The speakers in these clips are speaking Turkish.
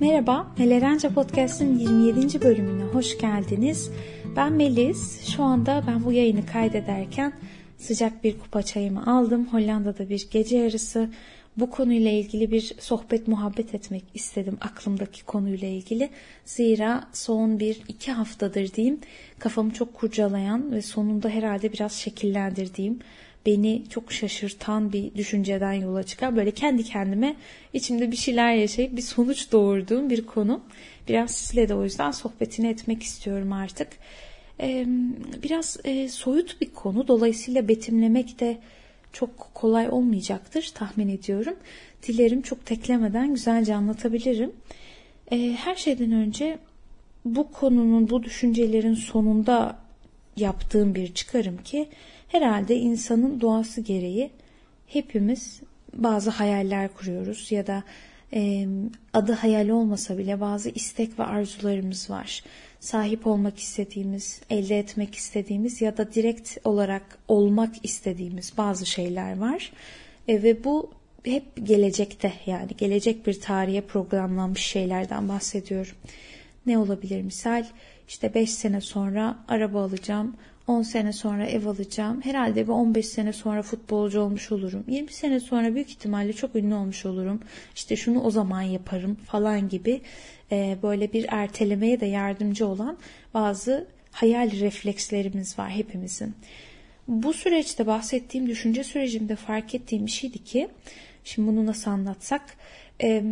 Merhaba, Melerence Podcast'ın 27. bölümüne hoş geldiniz. Ben Melis. Şu anda ben bu yayını kaydederken sıcak bir kupa çayımı aldım. Hollanda'da bir gece yarısı. Bu konuyla ilgili bir sohbet muhabbet etmek istedim aklımdaki konuyla ilgili. Zira son bir iki haftadır diyeyim kafamı çok kurcalayan ve sonunda herhalde biraz şekillendirdiğim beni çok şaşırtan bir düşünceden yola çıkan böyle kendi kendime içimde bir şeyler yaşayıp bir sonuç doğurduğum bir konu. Biraz sizle de o yüzden sohbetini etmek istiyorum artık. Biraz soyut bir konu dolayısıyla betimlemek de çok kolay olmayacaktır tahmin ediyorum. Dilerim çok teklemeden güzelce anlatabilirim. Her şeyden önce bu konunun, bu düşüncelerin sonunda yaptığım bir çıkarım ki herhalde insanın doğası gereği hepimiz bazı hayaller kuruyoruz ya da e, adı hayal olmasa bile bazı istek ve arzularımız var. Sahip olmak istediğimiz, elde etmek istediğimiz ya da direkt olarak olmak istediğimiz bazı şeyler var. E, ve bu hep gelecekte yani gelecek bir tarihe programlanmış şeylerden bahsediyorum. Ne olabilir misal? İşte 5 sene sonra araba alacağım, 10 sene sonra ev alacağım. Herhalde bir 15 sene sonra futbolcu olmuş olurum. 20 sene sonra büyük ihtimalle çok ünlü olmuş olurum. İşte şunu o zaman yaparım falan gibi e, böyle bir ertelemeye de yardımcı olan bazı hayal reflekslerimiz var hepimizin. Bu süreçte bahsettiğim düşünce sürecimde fark ettiğim bir şeydi ki şimdi bunu nasıl anlatsak e,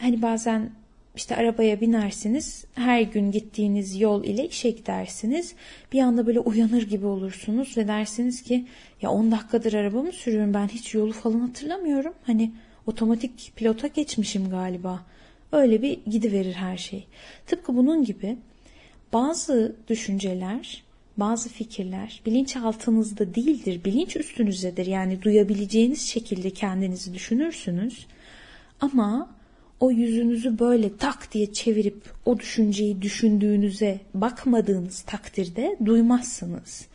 hani bazen işte arabaya binersiniz. Her gün gittiğiniz yol ile işe gidersiniz. Bir anda böyle uyanır gibi olursunuz ve dersiniz ki ya 10 dakikadır arabamı sürüyorum ben hiç yolu falan hatırlamıyorum. Hani otomatik pilota geçmişim galiba. Öyle bir gidiverir her şey. Tıpkı bunun gibi bazı düşünceler, bazı fikirler bilinçaltınızda değildir, bilinç üstünüzdedir. Yani duyabileceğiniz şekilde kendinizi düşünürsünüz. Ama o yüzünüzü böyle tak diye çevirip o düşünceyi düşündüğünüze bakmadığınız takdirde duymazsınız.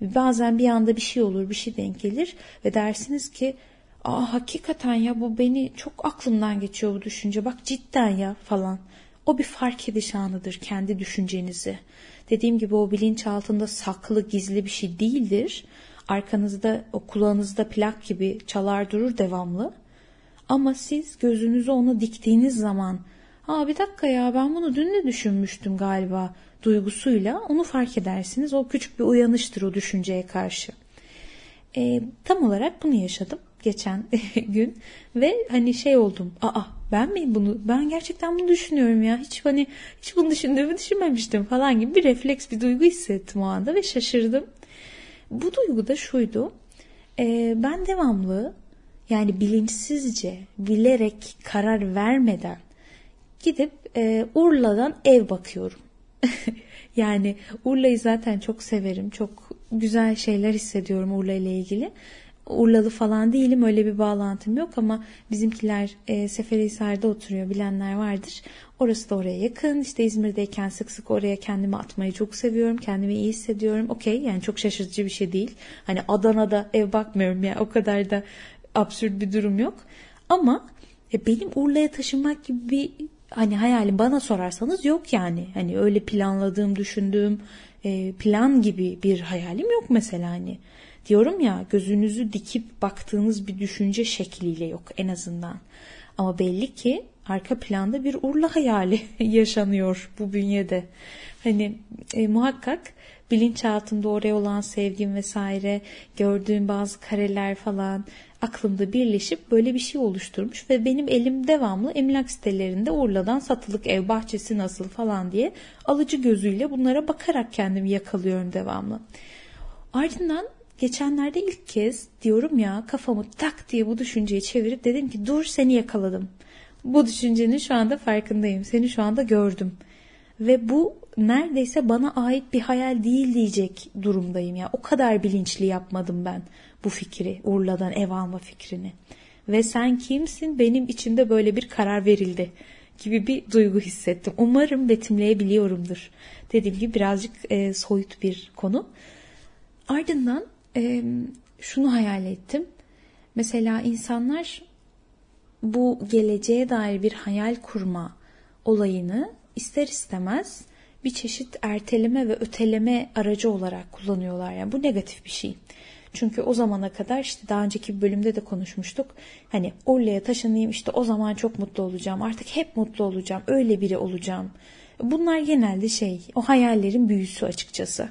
Bazen bir anda bir şey olur, bir şey denk gelir ve dersiniz ki Aa hakikaten ya bu beni çok aklımdan geçiyor bu düşünce. Bak cidden ya falan. O bir fark ediş anıdır kendi düşüncenizi. Dediğim gibi o bilinç altında saklı gizli bir şey değildir. Arkanızda o kulağınızda plak gibi çalar durur devamlı. Ama siz gözünüzü ona diktiğiniz zaman Aa bir dakika ya ben bunu dün de düşünmüştüm galiba duygusuyla onu fark edersiniz. O küçük bir uyanıştır o düşünceye karşı. E, tam olarak bunu yaşadım geçen gün ve hani şey oldum. Aa ben mi bunu ben gerçekten bunu düşünüyorum ya. Hiç hani hiç bunu düşündüğümü düşünmemiştim falan gibi bir refleks bir duygu hissettim o anda ve şaşırdım. Bu duygu da şuydu. E, ben devamlı yani bilinçsizce, bilerek karar vermeden gidip e, Urla'dan ev bakıyorum. yani Urla'yı zaten çok severim. Çok güzel şeyler hissediyorum Urla ile ilgili. Urlalı falan değilim öyle bir bağlantım yok ama bizimkiler e, Seferihisar'da oturuyor bilenler vardır. Orası da oraya yakın. İşte İzmir'deyken sık sık oraya kendimi atmayı çok seviyorum. Kendimi iyi hissediyorum. Okey yani çok şaşırtıcı bir şey değil. Hani Adana'da ev bakmıyorum ya o kadar da absürt bir durum yok. Ama e, benim Urla'ya taşınmak gibi bir hani hayalim bana sorarsanız yok yani. Hani öyle planladığım, düşündüğüm e, plan gibi bir hayalim yok mesela hani. Diyorum ya gözünüzü dikip baktığınız bir düşünce şekliyle yok en azından. Ama belli ki arka planda bir Urla hayali yaşanıyor bu bünyede. Hani e, muhakkak bilinçaltında oraya olan sevgim vesaire, gördüğüm bazı kareler falan aklımda birleşip böyle bir şey oluşturmuş ve benim elim devamlı emlak sitelerinde Urla'dan satılık ev bahçesi nasıl falan diye alıcı gözüyle bunlara bakarak kendimi yakalıyorum devamlı. Ardından geçenlerde ilk kez diyorum ya kafamı tak diye bu düşünceyi çevirip dedim ki dur seni yakaladım. Bu düşüncenin şu anda farkındayım. Seni şu anda gördüm. Ve bu neredeyse bana ait bir hayal değil diyecek durumdayım ya. O kadar bilinçli yapmadım ben bu fikri, Urla'dan ev alma fikrini. Ve sen kimsin? Benim içimde böyle bir karar verildi gibi bir duygu hissettim. Umarım betimleyebiliyorumdur. Dediğim gibi birazcık e, soyut bir konu. Ardından e, şunu hayal ettim. Mesela insanlar bu geleceğe dair bir hayal kurma, olayını ister istemez bir çeşit erteleme ve öteleme aracı olarak kullanıyorlar. Yani bu negatif bir şey. Çünkü o zamana kadar işte daha önceki bölümde de konuşmuştuk. Hani Urla'ya taşınayım işte o zaman çok mutlu olacağım. Artık hep mutlu olacağım. Öyle biri olacağım. Bunlar genelde şey o hayallerin büyüsü açıkçası.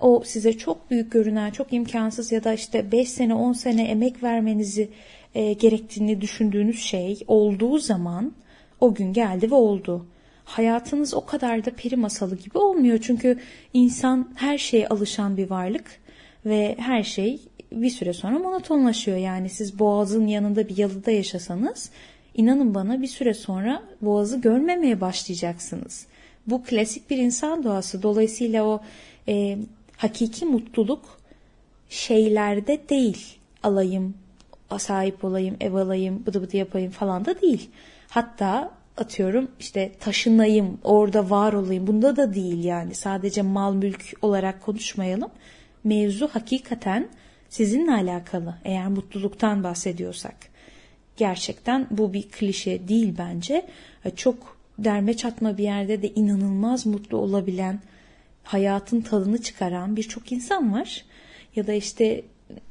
O size çok büyük görünen, çok imkansız ya da işte 5 sene 10 sene emek vermenizi e, gerektiğini düşündüğünüz şey olduğu zaman o gün geldi ve oldu. Hayatınız o kadar da peri masalı gibi olmuyor. Çünkü insan her şeye alışan bir varlık ve her şey bir süre sonra monotonlaşıyor. Yani siz boğazın yanında bir yalıda yaşasanız inanın bana bir süre sonra boğazı görmemeye başlayacaksınız. Bu klasik bir insan doğası. Dolayısıyla o e, hakiki mutluluk şeylerde değil. Alayım, sahip olayım, ev alayım, bıdı bıdı yapayım falan da değil. Hatta atıyorum işte taşınayım, orada var olayım. Bunda da değil yani. Sadece mal mülk olarak konuşmayalım. Mevzu hakikaten sizinle alakalı. Eğer mutluluktan bahsediyorsak. Gerçekten bu bir klişe değil bence. Çok derme çatma bir yerde de inanılmaz mutlu olabilen, hayatın tadını çıkaran birçok insan var. Ya da işte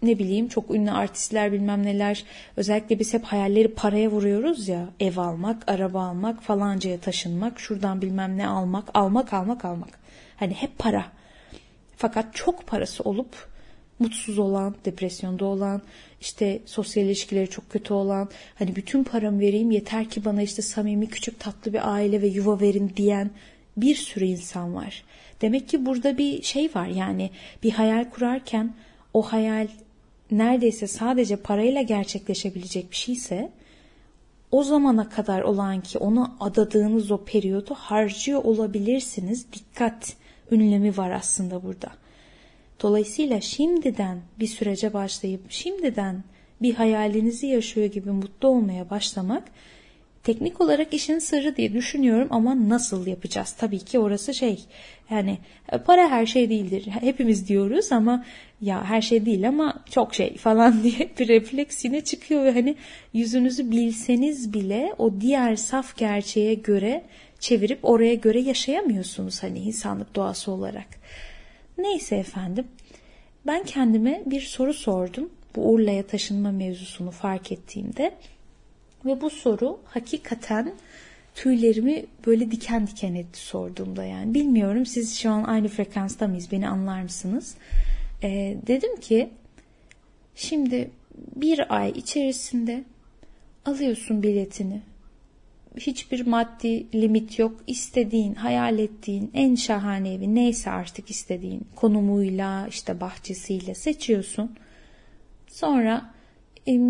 ne bileyim çok ünlü artistler bilmem neler özellikle biz hep hayalleri paraya vuruyoruz ya ev almak, araba almak, falancaya taşınmak, şuradan bilmem ne almak, almak, almak, almak. Hani hep para. Fakat çok parası olup mutsuz olan, depresyonda olan, işte sosyal ilişkileri çok kötü olan, hani bütün paramı vereyim yeter ki bana işte samimi küçük tatlı bir aile ve yuva verin diyen bir sürü insan var. Demek ki burada bir şey var yani bir hayal kurarken o hayal neredeyse sadece parayla gerçekleşebilecek bir şeyse o zamana kadar olan ki ona adadığınız o periyodu harcıyor olabilirsiniz. Dikkat ünlemi var aslında burada. Dolayısıyla şimdiden bir sürece başlayıp şimdiden bir hayalinizi yaşıyor gibi mutlu olmaya başlamak teknik olarak işin sırrı diye düşünüyorum ama nasıl yapacağız? Tabii ki orası şey yani e, para her şey değildir. Hepimiz diyoruz ama ya her şey değil ama çok şey falan diye bir refleks yine çıkıyor ve hani yüzünüzü bilseniz bile o diğer saf gerçeğe göre çevirip oraya göre yaşayamıyorsunuz hani insanlık doğası olarak. Neyse efendim ben kendime bir soru sordum bu Urla'ya taşınma mevzusunu fark ettiğimde ve bu soru hakikaten tüylerimi böyle diken diken etti sorduğumda yani. Bilmiyorum siz şu an aynı frekansta mıyız beni anlar mısınız? Ee, dedim ki şimdi bir ay içerisinde alıyorsun biletini. Hiçbir maddi limit yok. İstediğin, hayal ettiğin en şahane evi neyse artık istediğin konumuyla, işte bahçesiyle seçiyorsun. Sonra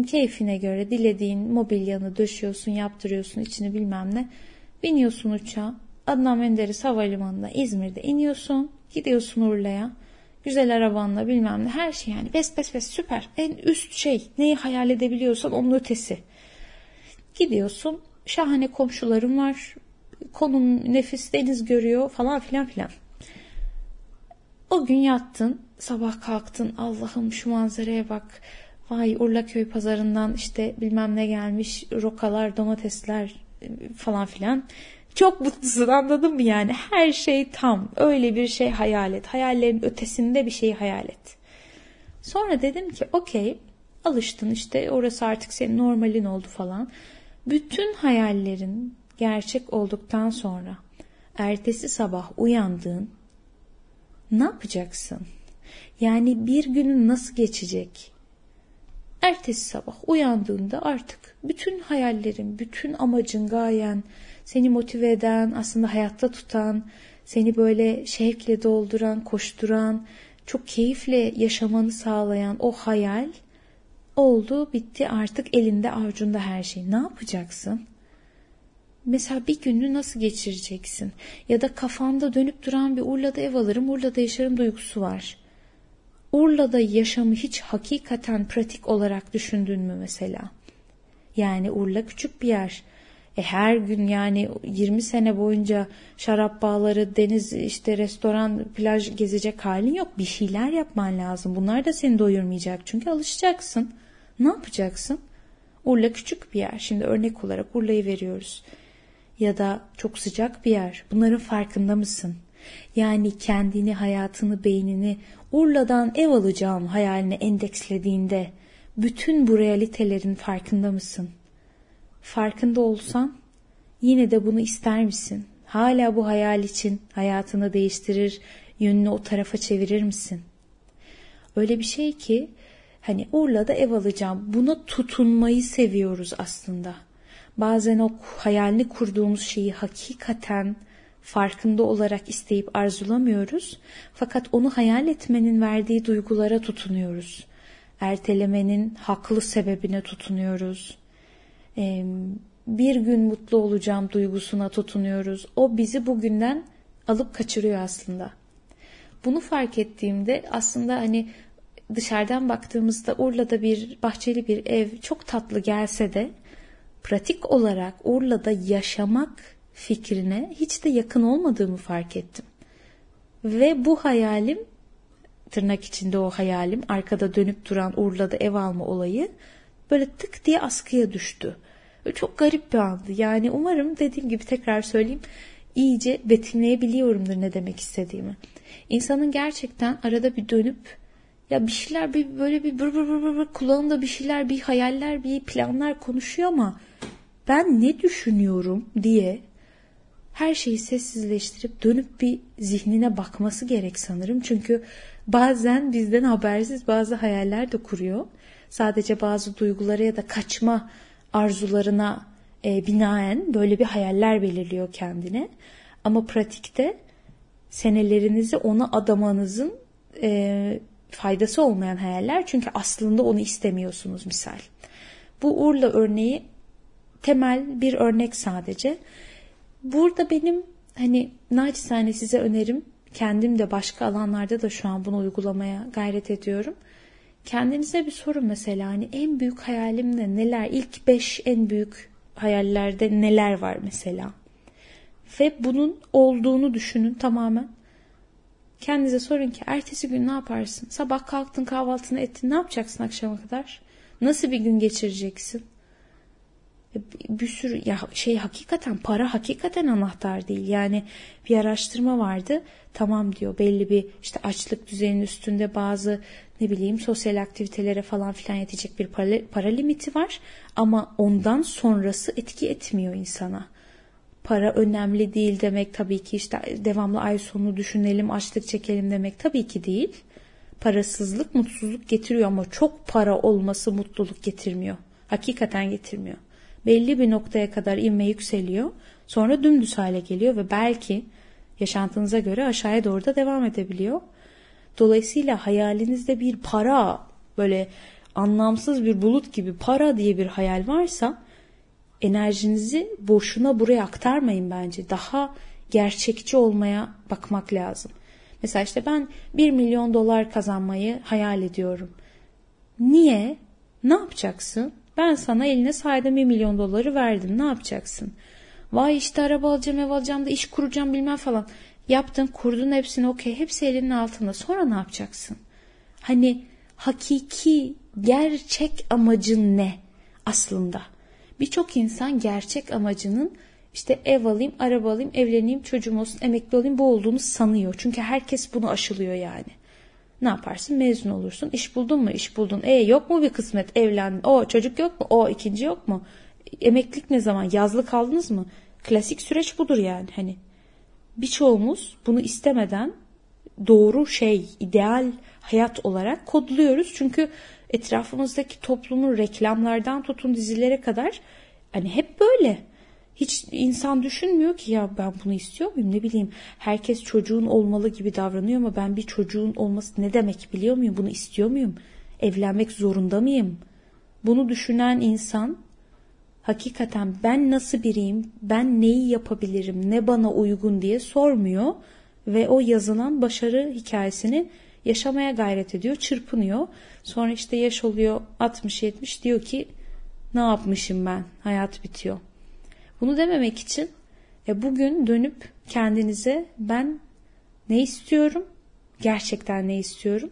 keyfine göre dilediğin mobilyanı döşüyorsun, yaptırıyorsun, içini bilmem ne. Biniyorsun uçağa. Adnan Menderes Havalimanı'nda İzmir'de iniyorsun. Gidiyorsun Urla'ya. Güzel arabanla bilmem ne her şey yani bes bes bes süper. En üst şey neyi hayal edebiliyorsan onun ötesi. Gidiyorsun şahane komşularım var. Konum nefis deniz görüyor falan filan filan. O gün yattın sabah kalktın Allah'ım şu manzaraya bak vay Urlaköy pazarından işte bilmem ne gelmiş rokalar, domatesler e, falan filan. Çok mutlusun anladın mı yani? Her şey tam. Öyle bir şey hayal et. Hayallerin ötesinde bir şey hayal et. Sonra dedim ki okey alıştın işte orası artık senin normalin oldu falan. Bütün hayallerin gerçek olduktan sonra ertesi sabah uyandığın ne yapacaksın? Yani bir günün nasıl geçecek? Ertesi sabah uyandığında artık bütün hayallerin, bütün amacın, gayen, seni motive eden, aslında hayatta tutan, seni böyle şevkle dolduran, koşturan, çok keyifle yaşamanı sağlayan o hayal oldu, bitti artık elinde avucunda her şey. Ne yapacaksın? Mesela bir gününü nasıl geçireceksin? Ya da kafanda dönüp duran bir Urla'da ev alırım, Urla'da yaşarım duygusu var. Urla'da yaşamı hiç hakikaten pratik olarak düşündün mü mesela? Yani Urla küçük bir yer. E her gün yani 20 sene boyunca şarap bağları, deniz, işte restoran, plaj gezecek halin yok. Bir şeyler yapman lazım. Bunlar da seni doyurmayacak. Çünkü alışacaksın. Ne yapacaksın? Urla küçük bir yer. Şimdi örnek olarak Urla'yı veriyoruz. ya da çok sıcak bir yer. Bunların farkında mısın? Yani kendini, hayatını, beynini Urla'dan ev alacağım hayaline endekslediğinde bütün bu realitelerin farkında mısın? Farkında olsan yine de bunu ister misin? Hala bu hayal için hayatını değiştirir, yönünü o tarafa çevirir misin? Öyle bir şey ki hani Urla'da ev alacağım. Buna tutunmayı seviyoruz aslında. Bazen o hayalini kurduğumuz şeyi hakikaten farkında olarak isteyip arzulamıyoruz. Fakat onu hayal etmenin verdiği duygulara tutunuyoruz. Ertelemenin haklı sebebine tutunuyoruz. Bir gün mutlu olacağım duygusuna tutunuyoruz. O bizi bugünden alıp kaçırıyor aslında. Bunu fark ettiğimde aslında hani dışarıdan baktığımızda Urla'da bir bahçeli bir ev çok tatlı gelse de pratik olarak Urla'da yaşamak fikrine hiç de yakın olmadığımı fark ettim. Ve bu hayalim tırnak içinde o hayalim arkada dönüp duran Urla'da ev alma olayı böyle tık diye askıya düştü. Çok garip bir andı. Yani umarım dediğim gibi tekrar söyleyeyim iyice betimleyebiliyorumdur ne demek istediğimi. İnsanın gerçekten arada bir dönüp ya bir şeyler bir böyle bir bır bır bır bır, bır kulağında bir şeyler bir hayaller bir planlar konuşuyor ama ben ne düşünüyorum diye her şeyi sessizleştirip dönüp bir zihnine bakması gerek sanırım. Çünkü bazen bizden habersiz bazı hayaller de kuruyor. Sadece bazı duygulara ya da kaçma arzularına e, binaen böyle bir hayaller belirliyor kendine. Ama pratikte senelerinizi ona adamanızın e, faydası olmayan hayaller. Çünkü aslında onu istemiyorsunuz misal. Bu Urla örneği temel bir örnek sadece. Burada benim hani naçizane size önerim kendim de başka alanlarda da şu an bunu uygulamaya gayret ediyorum. Kendinize bir sorun mesela hani en büyük hayalim ne? Neler? İlk beş en büyük hayallerde neler var mesela? Ve bunun olduğunu düşünün tamamen. Kendinize sorun ki ertesi gün ne yaparsın? Sabah kalktın kahvaltını ettin ne yapacaksın akşama kadar? Nasıl bir gün geçireceksin? Bir sürü ya şey hakikaten para hakikaten anahtar değil. Yani bir araştırma vardı. Tamam diyor belli bir işte açlık düzeyinin üstünde bazı ne bileyim sosyal aktivitelere falan filan yetecek bir para, para limiti var. Ama ondan sonrası etki etmiyor insana. Para önemli değil demek tabii ki işte devamlı ay sonu düşünelim açlık çekelim demek tabii ki değil. Parasızlık mutsuzluk getiriyor ama çok para olması mutluluk getirmiyor. Hakikaten getirmiyor belli bir noktaya kadar inme yükseliyor. Sonra dümdüz hale geliyor ve belki yaşantınıza göre aşağıya doğru da devam edebiliyor. Dolayısıyla hayalinizde bir para böyle anlamsız bir bulut gibi para diye bir hayal varsa enerjinizi boşuna buraya aktarmayın bence. Daha gerçekçi olmaya bakmak lazım. Mesela işte ben 1 milyon dolar kazanmayı hayal ediyorum. Niye? Ne yapacaksın? Ben sana eline sayda bir milyon doları verdim. Ne yapacaksın? Vay işte araba alacağım, ev alacağım da iş kuracağım bilmem falan. Yaptın, kurdun hepsini okey. Hepsi elinin altında. Sonra ne yapacaksın? Hani hakiki, gerçek amacın ne aslında? Birçok insan gerçek amacının işte ev alayım, araba alayım, evleneyim, çocuğum olsun, emekli olayım bu olduğunu sanıyor. Çünkü herkes bunu aşılıyor yani. Ne yaparsın? Mezun olursun. İş buldun mu? İş buldun. E yok mu bir kısmet? Evlendin. O çocuk yok mu? O ikinci yok mu? Emeklilik ne zaman? Yazlık kaldınız mı? Klasik süreç budur yani. Hani birçoğumuz bunu istemeden doğru şey, ideal hayat olarak kodluyoruz. Çünkü etrafımızdaki toplumun reklamlardan tutun dizilere kadar hani hep böyle. Hiç insan düşünmüyor ki ya ben bunu istiyor muyum ne bileyim. Herkes çocuğun olmalı gibi davranıyor ama ben bir çocuğun olması ne demek biliyor muyum? Bunu istiyor muyum? Evlenmek zorunda mıyım? Bunu düşünen insan hakikaten ben nasıl biriyim, ben neyi yapabilirim, ne bana uygun diye sormuyor ve o yazılan başarı hikayesini yaşamaya gayret ediyor, çırpınıyor. Sonra işte yaş oluyor 60-70 diyor ki ne yapmışım ben, hayat bitiyor. Bunu dememek için e, bugün dönüp kendinize ben ne istiyorum? Gerçekten ne istiyorum?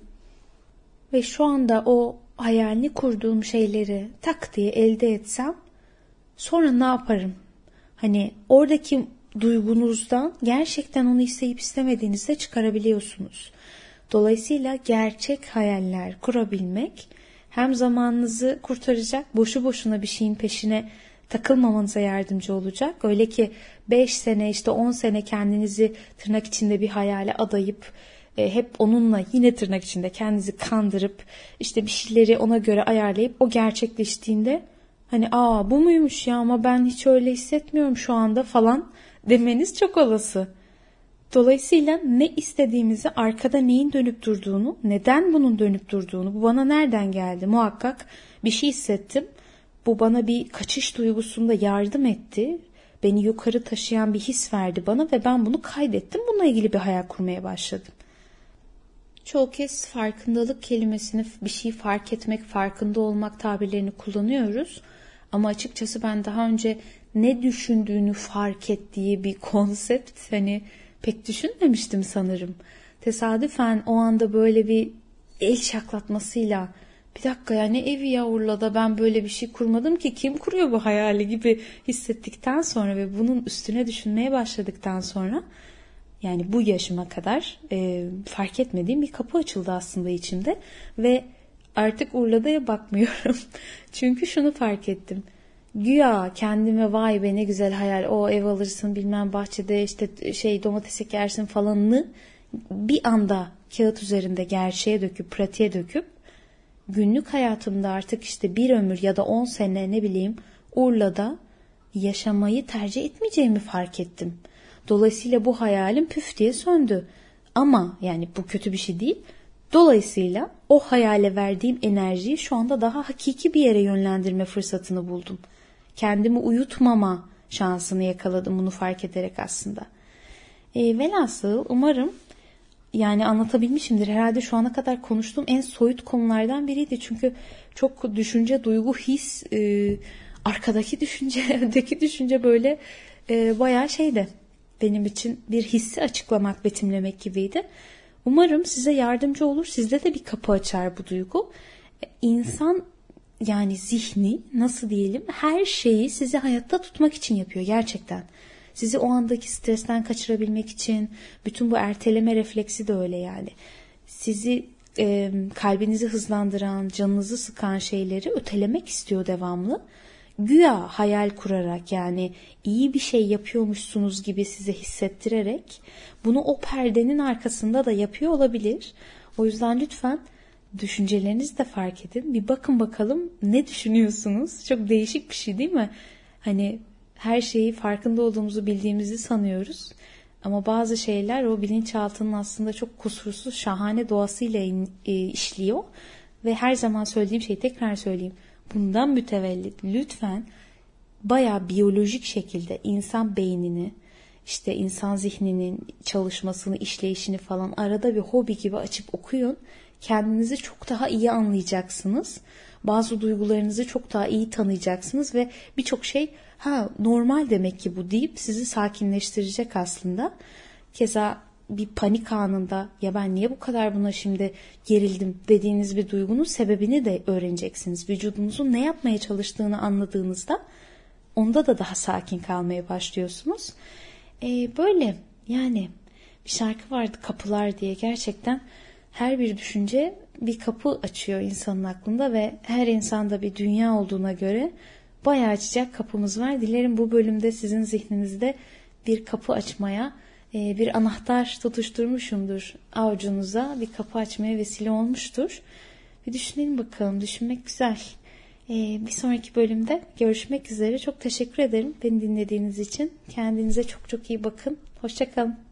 Ve şu anda o hayalini kurduğum şeyleri tak diye elde etsem sonra ne yaparım? Hani oradaki duygunuzdan gerçekten onu isteyip istemediğinizde çıkarabiliyorsunuz. Dolayısıyla gerçek hayaller kurabilmek hem zamanınızı kurtaracak, boşu boşuna bir şeyin peşine takılmamanıza yardımcı olacak. Öyle ki 5 sene işte 10 sene kendinizi tırnak içinde bir hayale adayıp e, hep onunla yine tırnak içinde kendinizi kandırıp işte bir şeyleri ona göre ayarlayıp o gerçekleştiğinde hani aa bu muymuş ya ama ben hiç öyle hissetmiyorum şu anda falan demeniz çok olası. Dolayısıyla ne istediğimizi, arkada neyin dönüp durduğunu, neden bunun dönüp durduğunu, bu bana nereden geldi muhakkak bir şey hissettim. Bu bana bir kaçış duygusunda yardım etti. Beni yukarı taşıyan bir his verdi bana ve ben bunu kaydettim. Bununla ilgili bir hayal kurmaya başladım. Çoğu kez farkındalık kelimesini bir şey fark etmek, farkında olmak tabirlerini kullanıyoruz. Ama açıkçası ben daha önce ne düşündüğünü fark ettiği bir konsept hani pek düşünmemiştim sanırım. Tesadüfen o anda böyle bir el şaklatmasıyla bir dakika ya ne evi ya Urla'da ben böyle bir şey kurmadım ki kim kuruyor bu hayali gibi hissettikten sonra ve bunun üstüne düşünmeye başladıktan sonra yani bu yaşıma kadar e, fark etmediğim bir kapı açıldı aslında içimde ve artık Urla'da bakmıyorum. Çünkü şunu fark ettim. Güya kendime vay be ne güzel hayal o ev alırsın bilmem bahçede işte şey domates ekersin falanını bir anda kağıt üzerinde gerçeğe döküp pratiğe döküp günlük hayatımda artık işte bir ömür ya da on sene ne bileyim Urla'da yaşamayı tercih etmeyeceğimi fark ettim. Dolayısıyla bu hayalim püf diye söndü. Ama yani bu kötü bir şey değil. Dolayısıyla o hayale verdiğim enerjiyi şu anda daha hakiki bir yere yönlendirme fırsatını buldum. Kendimi uyutmama şansını yakaladım bunu fark ederek aslında. E, velhasıl umarım yani anlatabilmişimdir. Herhalde şu ana kadar konuştuğum en soyut konulardan biriydi. Çünkü çok düşünce, duygu, his, e, arkadaki düşünce, öndeki düşünce böyle e, bayağı şeydi. Benim için bir hissi açıklamak, betimlemek gibiydi. Umarım size yardımcı olur. Sizde de bir kapı açar bu duygu. İnsan yani zihni nasıl diyelim her şeyi sizi hayatta tutmak için yapıyor gerçekten. Sizi o andaki stresten kaçırabilmek için bütün bu erteleme refleksi de öyle yani. Sizi e, kalbinizi hızlandıran, canınızı sıkan şeyleri ötelemek istiyor devamlı. Güya hayal kurarak yani iyi bir şey yapıyormuşsunuz gibi size hissettirerek bunu o perdenin arkasında da yapıyor olabilir. O yüzden lütfen düşüncelerinizi de fark edin. Bir bakın bakalım ne düşünüyorsunuz? Çok değişik bir şey değil mi? Hani her şeyi farkında olduğumuzu bildiğimizi sanıyoruz. Ama bazı şeyler o bilinçaltının aslında çok kusursuz, şahane doğasıyla e, işliyor. Ve her zaman söylediğim şeyi tekrar söyleyeyim. Bundan mütevellit lütfen baya biyolojik şekilde insan beynini, işte insan zihninin çalışmasını, işleyişini falan arada bir hobi gibi açıp okuyun. Kendinizi çok daha iyi anlayacaksınız. Bazı duygularınızı çok daha iyi tanıyacaksınız ve birçok şey ha normal demek ki bu deyip sizi sakinleştirecek aslında. Keza bir panik anında ya ben niye bu kadar buna şimdi gerildim dediğiniz bir duygunun sebebini de öğreneceksiniz. Vücudunuzun ne yapmaya çalıştığını anladığınızda onda da daha sakin kalmaya başlıyorsunuz. Ee, böyle yani bir şarkı vardı kapılar diye gerçekten her bir düşünce bir kapı açıyor insanın aklında ve her insanda bir dünya olduğuna göre bayağı açacak kapımız var. Dilerim bu bölümde sizin zihninizde bir kapı açmaya, e, bir anahtar tutuşturmuşumdur avucunuza, bir kapı açmaya vesile olmuştur. Bir düşünelim bakalım, düşünmek güzel. E, bir sonraki bölümde görüşmek üzere. Çok teşekkür ederim beni dinlediğiniz için. Kendinize çok çok iyi bakın. Hoşçakalın.